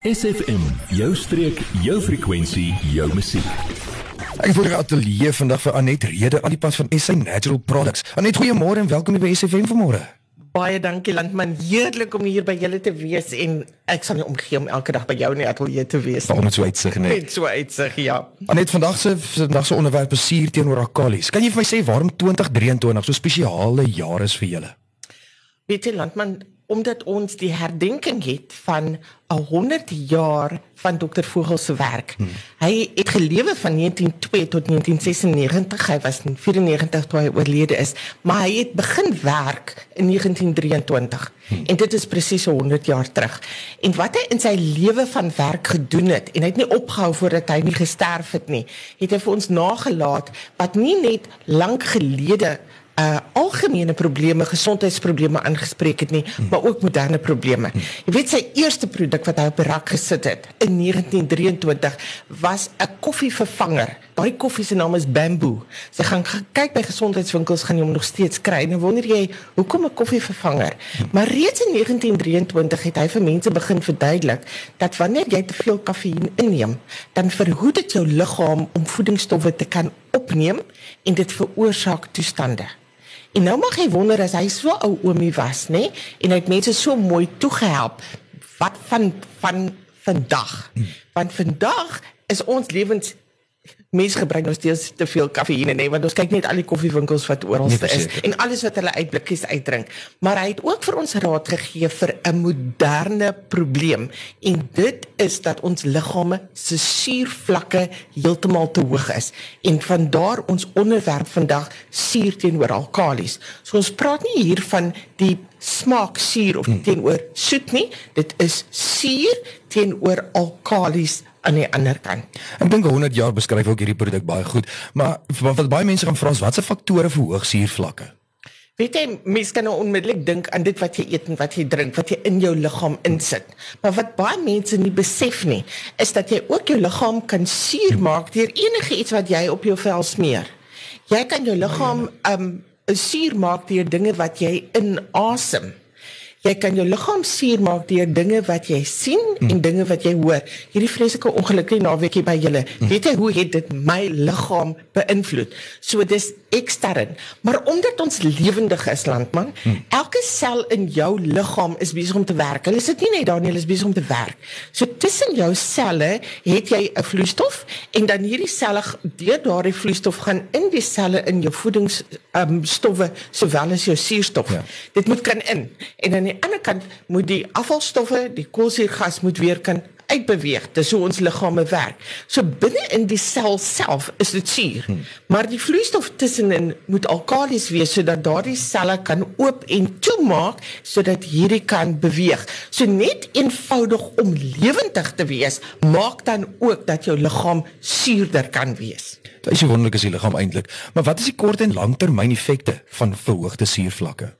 SFM, jou streek, jou frekwensie, jou musiek. Ek voer atelier vandag vir Anet Rede aan die pas van SA Natural Products. Anet, goeiemôre en welkom by SFM vanmôre. Baie dankie landman, heerlik om hier by julle te wees en ek sal nie omgee om elke dag by jou in die atelier te wees. Waarom het so uitsig net? Net so uitsig, ja. Anet, vandag se vandag se onderwerp is suur teenoor alkalis. Kan jy vir my sê waarom 2023 so spesiale jaar is vir julle? Weet jy landman, omdat ons die herdenking het van 'n 100 jaar van dokter Vogel se werk. Hmm. Hy het gelewe van 1902 tot 1996. Hy was 94 toe hy oorlede is, maar hy het begin werk in 1923. Hmm. En dit is presies 100 jaar terug. En wat hy in sy lewe van werk gedoen het en hy het nie opgehou voordat hy nie gesterf het nie, het hy vir ons nagelaat wat nie net lank gelede uh algemene probleme, gesondheidsprobleme aangespreek het nie, hmm. maar ook moderne probleme. Hmm. Jy weet sy eerste produk wat hy op die rak gesit het in 1923 was 'n koffievervanger. Daai koffie se naam is Bamboo. Sy gaan kyk by gesondheidswinkels gaan jy hom nog steeds kry. Nou wonder jy, hoekom 'n koffievervanger? Hmm. Maar reeds in 1923 het hy vir mense begin verduidelik dat wanneer jy te veel kafeïen inneem, dan verhoed dit jou liggaam om voedingsstowwe te kan opneem en dit veroorsaak toestande. En nou mag jy wonder as hy so ou oomie was, nê? En hy het mense so mooi toegehelp. Wat van van vandag? Want vandag is ons lewens mense gebruik nog steeds te veel kafeïne nee want ons kyk net al die koffiewinkels wat oral nee, is en alles wat hulle uitblikkies uitdrink. Maar hy het ook vir ons raad gegee vir 'n moderne probleem en dit is dat ons liggame se suurvlakke heeltemal te hoog is en van daar ons onderwerp vandag suur teenoor alkalis so ons praat nie hier van die smaak suur of hmm. teenoor soet nie dit is suur teenoor alkalis aan die ander kant. Ek dink 100 jaar beskryf ook hierdie produk baie goed, maar wat, baie mense gaan vra is watse faktore verhoog suurvlakke? Weet jy, mense kan nou onmiddellik dink aan dit wat jy eet en wat jy drink, wat jy in jou liggaam insit. Maar wat baie mense nie besef nie, is dat jy ook jou liggaam kan suur maak deur enige iets wat jy op jou vel smeer. Jy kan jou liggaam um suur maak deur dinge wat jy inasem. Jy kan jou liggaam suur maak deur dinge wat jy sien mm. en dinge wat jy hoor. Hierdie vreeslike ongelukkige naweekie by julle. Mm. Weet jy hoe het dit my liggaam beïnvloed? So dis ekstern. Maar omdat ons lewendig is landman, mm. elke sel in jou liggaam is besig om te werk. Hulle sit nie net daar nie, hulle is besig om te werk. So tussen jou selle het jy 'n vloeistof en dan hierdie selle deur daardie vloeistof gaan in die selle in jou voedings um, stowwe sowel as jou suurstof. Ja. Dit moet kan in en dan die ander kant moet die afvalstowwe, die koolsuurgas moet weer kan uitbeweeg. Dis hoe ons liggame werk. So binne in die sel self is dit suur. Hmm. Maar die vloeistof tussenin moet alkalis wees sodat daardie selle kan oop en toemaak sodat hierdie kan beweeg. So net eenvoudig om lewendig te wees, maak dan ook dat jou liggaam suurder kan wees. Dit is wonderlik as die liggaam eintlik. Maar wat is die kort en langtermyn effekte van verhoogde suurvlakke?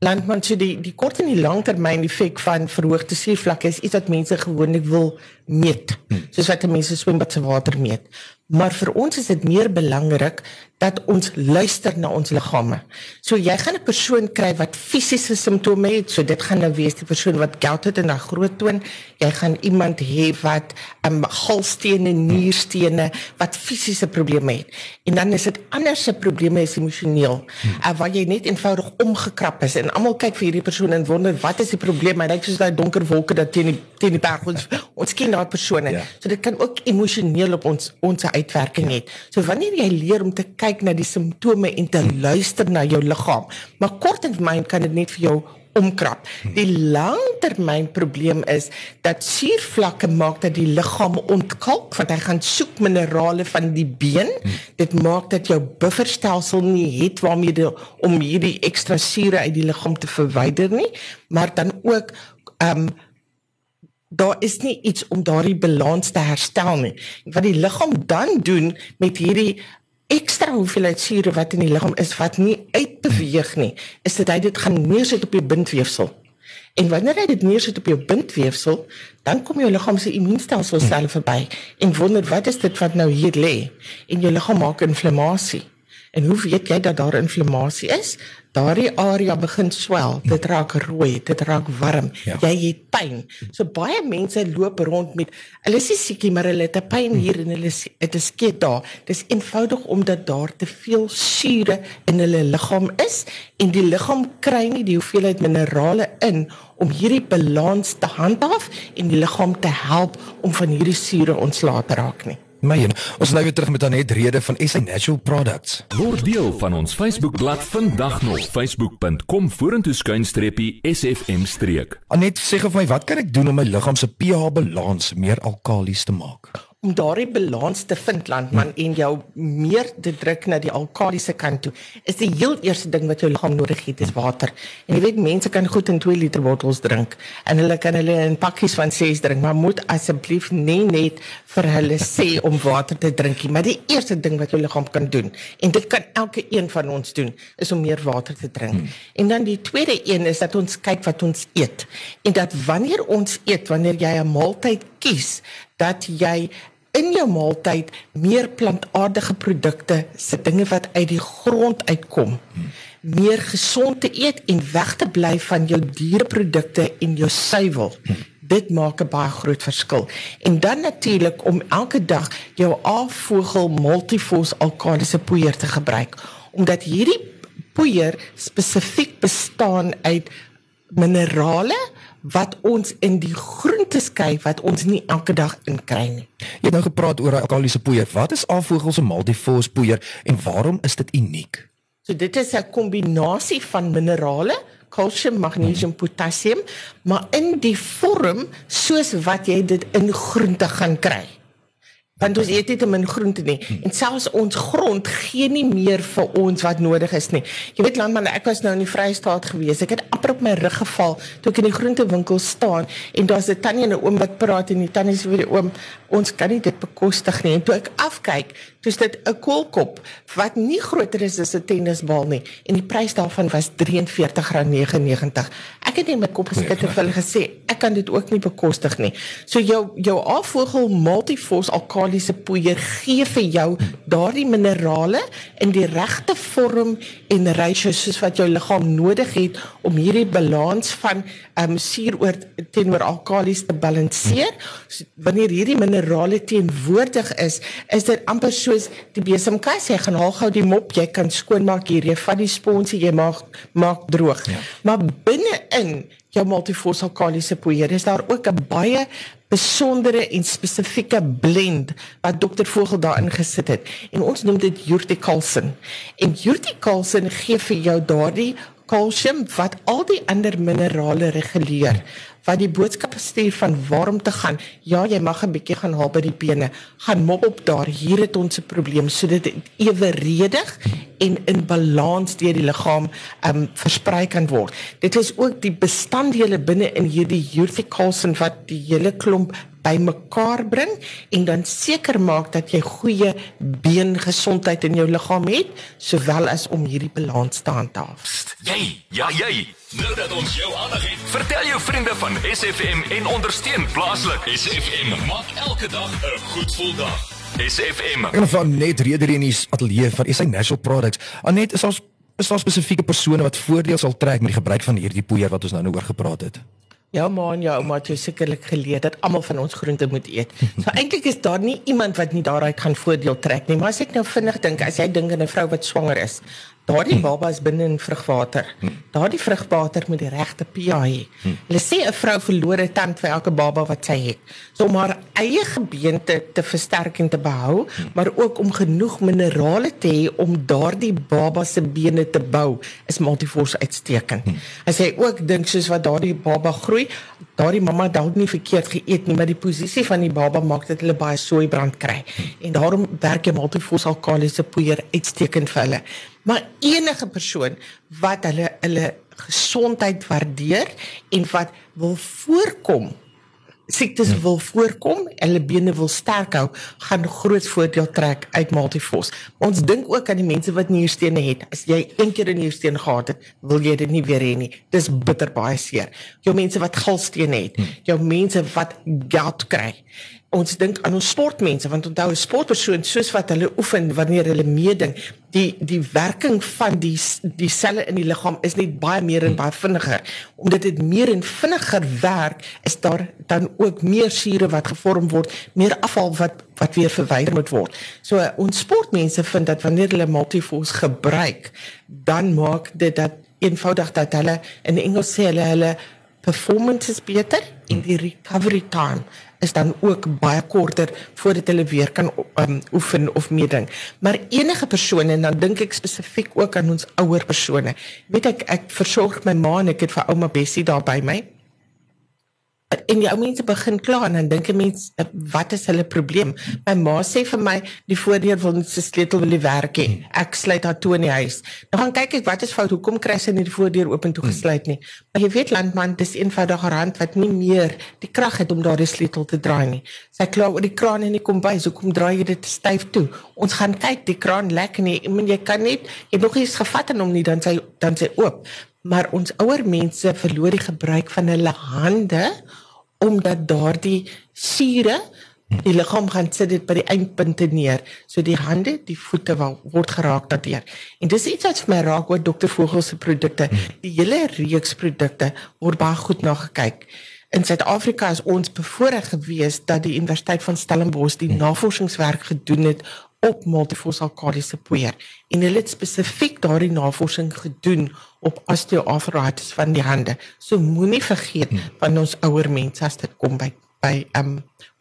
Landman so die die kort en die langtermyn effek van verhoogde suurvlakke is iets wat mense gewoonlik wil meet. Hmm. Soos wat mense swembad se water meet. Maar vir ons is dit meer belangrik dat ons luister na ons liggame. So jy gaan 'n persoon kry wat fisiese simptome het, so dit gaan nou wees die persoon wat gout het en 'n groot toon. Jy gaan iemand hê wat 'n um, galstene, nierstene, wat fisiese probleme het. En dan is dit ander se probleme is emosioneel. Hmm. Uh, waar jy net eenvoudig omgekrap is en almal kyk vir hierdie persoon en wonder wat is die probleem? Hy lyk soos daai donker wolke dat teen die teen die berg ons ons ken daai persone. Ja. So dit kan ook emosioneel op ons ons uitwerking het. So wanneer jy leer om te kyk na die simptome en te luister na jou liggaam, maar kort en termyn kan dit net vir jou omkrap. Die langtermynprobleem is dat suurvlakke maak dat die liggaam ontkalk want hy gaan soek minerale van die been. Dit maak dat jou bufferstelsel nie het waarmee die, om hierdie ekstra sure uit die liggaam te verwyder nie, maar dan ook ehm um, daar is nie iets om daardie balans te herstel nie. Wat die liggaam dan doen met hierdie ekstra hoeveelheid sure wat in die liggaam is wat nie uitbeweeg nie, is dit hy dit gaan neersit op jou bindweefsel. En wanneer hy dit neersit op jou bindweefsel, dan kom jou liggaam se immuunstelsel self verby en wonder wat is dit wat nou hier lê? En jou liggaam maak inflammasie. En hoe weet jy dat daar inflammasie is? Daardie area begin swel, dit raak rooi, dit raak warm. Ja. Jy het pyn. So baie mense loop rond met hulle is nie siekie maar hulle het 'n pyn hier en hulle dit is skiet daar. Dis eenvoudig omdat daar te veel sure in hulle liggaam is en die liggaam kry nie die hoeveelheid minerale in om hierdie balans te handhaaf en die liggaam te help om van hierdie sure ontslae te raak nie. My een. Ons nou weer terug met Anet Rede van SA Natural Products. Word deel van ons Facebookblad vandag nog facebook.com vorentoe skuinstreepie SFM streek. Anet, sê vir my, wat kan ek doen om my liggaam se pH balans meer alkalies te maak? Om daardie balans te vind landman en jou meer te druk na die alkalisiese kant toe is die heel eerste ding wat jou liggaam nodig het is water. En jy weet mense kan goed in 2 liter bottels drink en hulle kan hulle in pakkies van 6 drink, maar moet asseblief nie net vir hulle sê om water te drink nie, maar die eerste ding wat jou liggaam kan doen en dit kan elke een van ons doen is om meer water te drink. Hmm. En dan die tweede een is dat ons kyk wat ons eet en dat wanneer ons eet, wanneer jy 'n maaltyd kies, dat jy in jou maaltyd meer plantaardige produkte, se dinge wat uit die grond uitkom, meer gesond te eet en weg te bly van jou diereprodukte en jou suiwel. Dit maak 'n baie groot verskil. En dan natuurlik om elke dag jou A-vogel multivos alkalisiese poeier te gebruik, omdat hierdie poeier spesifiek bestaan uit minerale wat ons in die groente skei wat ons nie elke dag inkry nie. Jy het nou gepraat oor alkaliese poeier. Wat is afvogel se multifos poeier en waarom is dit uniek? So dit is 'n kombinasie van minerale, kalsium, magnesium, potassium, maar in die vorm soos wat jy dit in groente gaan kry. Want ons eet dit in groente nie en selfs ons grond gee nie meer vir ons wat nodig is nie. Jy weet landman, ek was nou in die Vrystaat gewees. Ek het amper op my rug geval toe ek in die groentewinkel staan en daar's 'n tannie en 'n oom wat praat en die tannie sê vir die oom, ons kan nie dit bekostig nie. En toe ek afkyk, toe's dit 'n koolkop wat nie groter is as 'n tennisbal nie en die prys daarvan was R43.99. Ek het in my kop geskit en vir hulle gesê, ek kan dit ook nie bekostig nie. So jou jou afvogel multivos alkalisiese poeier gee vir jou daardie minerale in die regte vorm en ratio soos wat jou liggaam nodig het om hierdie balans van ehm um, suur oor teenoor alkalis te balanseer. So, wanneer hierdie minerale teenwoordig is, is dit amper soos die besemkas. Jy gaan haal gou die mop, jy kan skoonmaak hier, jy vat die sponsie, jy maak maak droog. Ja. Maar binne-in jou multifos alkalisiese poeier is daar ook 'n baie besondere en spesifieke blend wat dokter Vogel daarin gesit het. En ons noem dit urticulsin. En urticulsin gee vir jou daardie kalsium wat al die ander minerale reguleer wat die boodskap stuur van waarom te gaan. Ja, jy mag 'n bietjie gaan haal by die bene. Gaan mop op daar. Hier het ons 'n probleem sodat dit eweredig en in balans deur die liggaam um versprei kan word. Dit is ook die bestanddele binne in hierdie urticulsin wat die hele klomp bymekaar bring en dan seker maak dat jy goeie beengesondheid in jou liggaam het sowel as om hierdie balans te handhaaf. Jy, ja jy. Nou dat ons jou aandag het, vertel jou vriende van SFM en ondersteun plaaslik. SFM maak elke dag 'n goed gevoel dag. SFM. Gaan van net rede hier in die ateljee van SA Natural Products. Anet, is ons is daar spesifieke persone wat voordeel sal trek met die gebruik van hierdie poeier wat ons nou nou oor gepraat het? Ja man, ja, ouma het jou sekerlik geleer dat almal van ons groente moet eet. So eintlik is daar nie iemand wat nie daaruit gaan voordeel trek nie, maar as ek nou vinnig dink, as jy dink aan 'n vrou wat swanger is, daardie baba is binne in vrugwater. Daardie vrugwater moet die regte pH hê. Hulle sê 'n vrou verloor 'n tand vir elke baba wat sy het. So om haar eie gebeente te versterk en te behou, maar ook om genoeg minerale te hê om daardie baba se bene te bou, is multivors uitstekend. As jy ook dink soos wat daardie baba groei, daardie mamma dalk nie verkeerd geëet nie, maar die posisie van die baba maak dat hulle baie soeibrand kry. En daarom werk jy multivors alkalisiese poeier uitstekend vir hulle. Maar enige persoon wat hulle hulle gesondheid waardeer en wat wil voorkom siektes wil voorkom, hulle bene wil sterk hou, gaan groot voordeel trek uit Multivos. Ons dink ook aan die mense wat nierstene het. As jy een keer 'n niersteen gehad het, wil jy dit nie weer hê nie. Dis bitter baie seer. Jou mense wat galstene het, jou mense wat gout kry. Ons dink aan ons sportmense want onthou 'n sportpersoon soos wat hulle oefen wanneer hulle meeding die die werking van die die selle in die liggaam is net baie meer en baie vinniger. Omdat dit meer en vinniger werk is daar dan ook meer sure wat gevorm word meer afval wat wat weer verwyder moet word. So ons sportmense vind dat wanneer hulle multiforce gebruik dan maak dit dat eenvoudig dat hulle in Engels sê hulle hulle performance is beter en die recovery time is dan ook baie korter voordat hulle weer kan um, oefen of meeding. Maar enige persone en dan dink ek spesifiek ook aan ons ouer persone. Weet ek ek versorg my ma en ek het vir ouma Bessie daar by my en die ou mense begin kla en dan dink 'n mens wat is hulle probleem? My ma sê vir my die voordeur wil net se sleutel wil nie werk nie. Ek sluit haar toe in die huis. Dan gaan kyk ek wat is fout? Hoekom kry sy nie die voordeur oop en toe gesluit nie? Maar jy weet landman, dis eenvoudig haar hand wat nie meer die krag het om daardie sleutel te draai nie. Sy kla oor die kraan en die kombuis. Hoekom draai jy dit styf toe? Ons gaan kyk, die kraan lek nie. Ek meen jy kan net jy nog iets gevat en hom nie dan sy dan sy oop. Maar ons ouer mense verloor die gebruik van hulle hande omdat daardie sure die liggaam gaan sit dit by die eindpunte neer. So die hande die voete word geraak daardeur en dis iets wat vir my raak oor dokter Vogel se produkte. Die hele reeks produkte word baie goed na gekyk. In Suid-Afrika is ons bevoorreg gewees dat die Universiteit van Stellenbosch die navorsingswerk gedoen het op multifosalkaliese poeier en hulle het spesifiek daardie navorsing gedoen op osteoarthritis van die hande. So moenie vergeet hmm. van ons ouer mense as dit kom by by um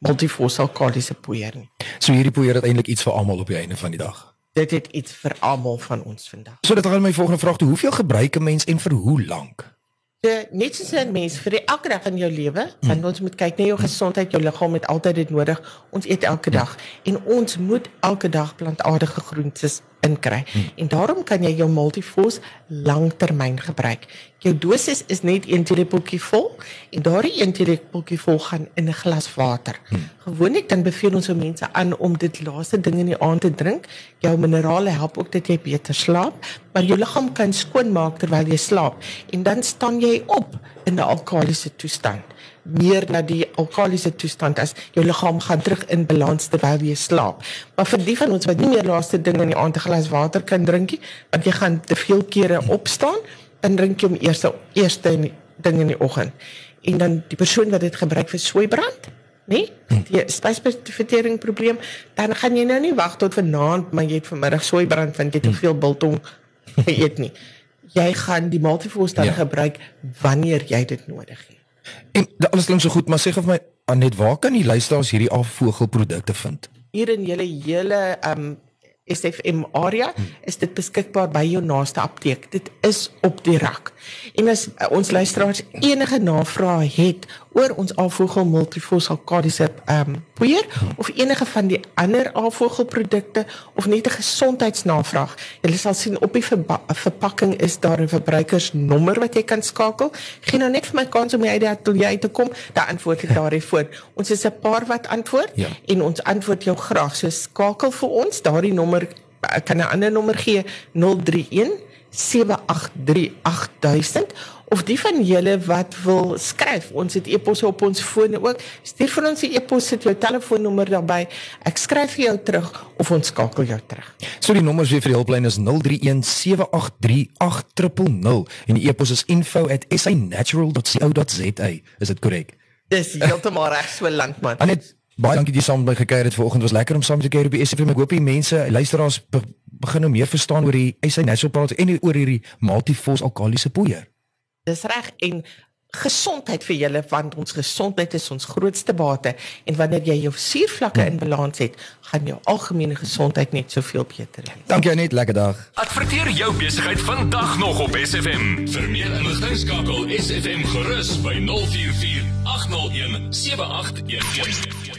multifosalkaliese poeier nie. So hierdie poeier het eintlik iets vir almal op die einde van die dag. Dit het iets vir almal van ons vandag. So dit gaan my volgende vraag toe, hoeveel gebruik 'n mens en vir hoe lank? So, net soos 'n mens vir die elke dag in jou lewe, want hmm. ons moet kyk na jou gesondheid, jou liggaam het altyd dit nodig. Ons eet elke dag en ons moet elke dag plantaardige groentes inkry. Hmm. En daarom kan jy jou Multifos langtermyn gebruik. Jou dosis is net 1 teelepeltjie vol en daardie 1 teelepeltjie vol gaan in 'n glas water. Hmm. Gewoonlik dan beveel ons ou mense aan om dit laaste ding in die aand te drink. Jou minerale help ook dat jy beter slaap, maar jou liggaam kan skoon maak terwyl jy slaap en dan staan jy op in 'n alkalisiese toestand meer na die alkalisiese toestand as jou liggaam gaan terug in balans terwyl jy slaap. Maar vir die van ons wat nie meer laaste ding in die aand 'n glas water kan drink nie, want jy gaan te veel kere opstaan, dan drink jy hom eers eerste in die, ding in die oggend. En dan die persoon wat dit gebruik vir sweibrand, nê? Die spysvertering probleem, dan gaan jy nou nie wag tot vanaand maar jy het vanmiddag sweibrand want jy het te veel biltong geëet nie. Jy gaan die multivos dan ja. gebruik wanneer jy dit nodig het. En alles klink so goed, maar sê gou vir my Anet, waar kan die luisteraars hierdie afvogelprodukte vind? Hier in julle hele um SFM area hmm. is dit beskikbaar by jou naaste apteek. Dit is op die rak. En as uh, ons luisteraars enige navrae het oor ons alvogel multifosalkadiese ehm um, poeier of enige van die ander alvogelprodukte of net 'n gesondheidsnavraag, jy sal sien op die verpakking is daar 'n verbruikersnommer wat jy kan skakel. Geen nou net vir my kans om uit jy te kom, dan antwoord ek daarin voor. Ons is 'n paar wat antwoord ja. en ons antwoord jou graag. So skakel vir ons daardie nommer ek kan 'n ander nommer gee 031 7838000 of die van julle wat wil skryf ons het e-posse op ons fone ook stuur vir ons 'n e-pos sit jou telefoonnommer daarbey ek skryf vir jou terug of ons skakel jou terug so die nommers weer vir die hulplyn is 031 7838000 en die e-pos is info@sanatural.co.za is dit korrek dis heeltemal reg so landman Anet Baie dankie dat jy saam met my gekuier het vanoggend. Was lekker om saam met jou op die SFM. Ek hoop die mense, luisteraars be begin nou meer verstaan oor die SA Natural Product en oor hierdie multifos alkalisiese poeier. Dis reg en gesondheid vir julle want ons gesondheid is ons grootste bate en wanneer jy jou suurvlakke in balans het, gaan jou algemene gesondheid net soveel beter wees. Dankie net, lekker dag. Adverteer jou besigheid vandag nog op SFM. Vir meer inligting skakel SFM gerus by 044 801 7811.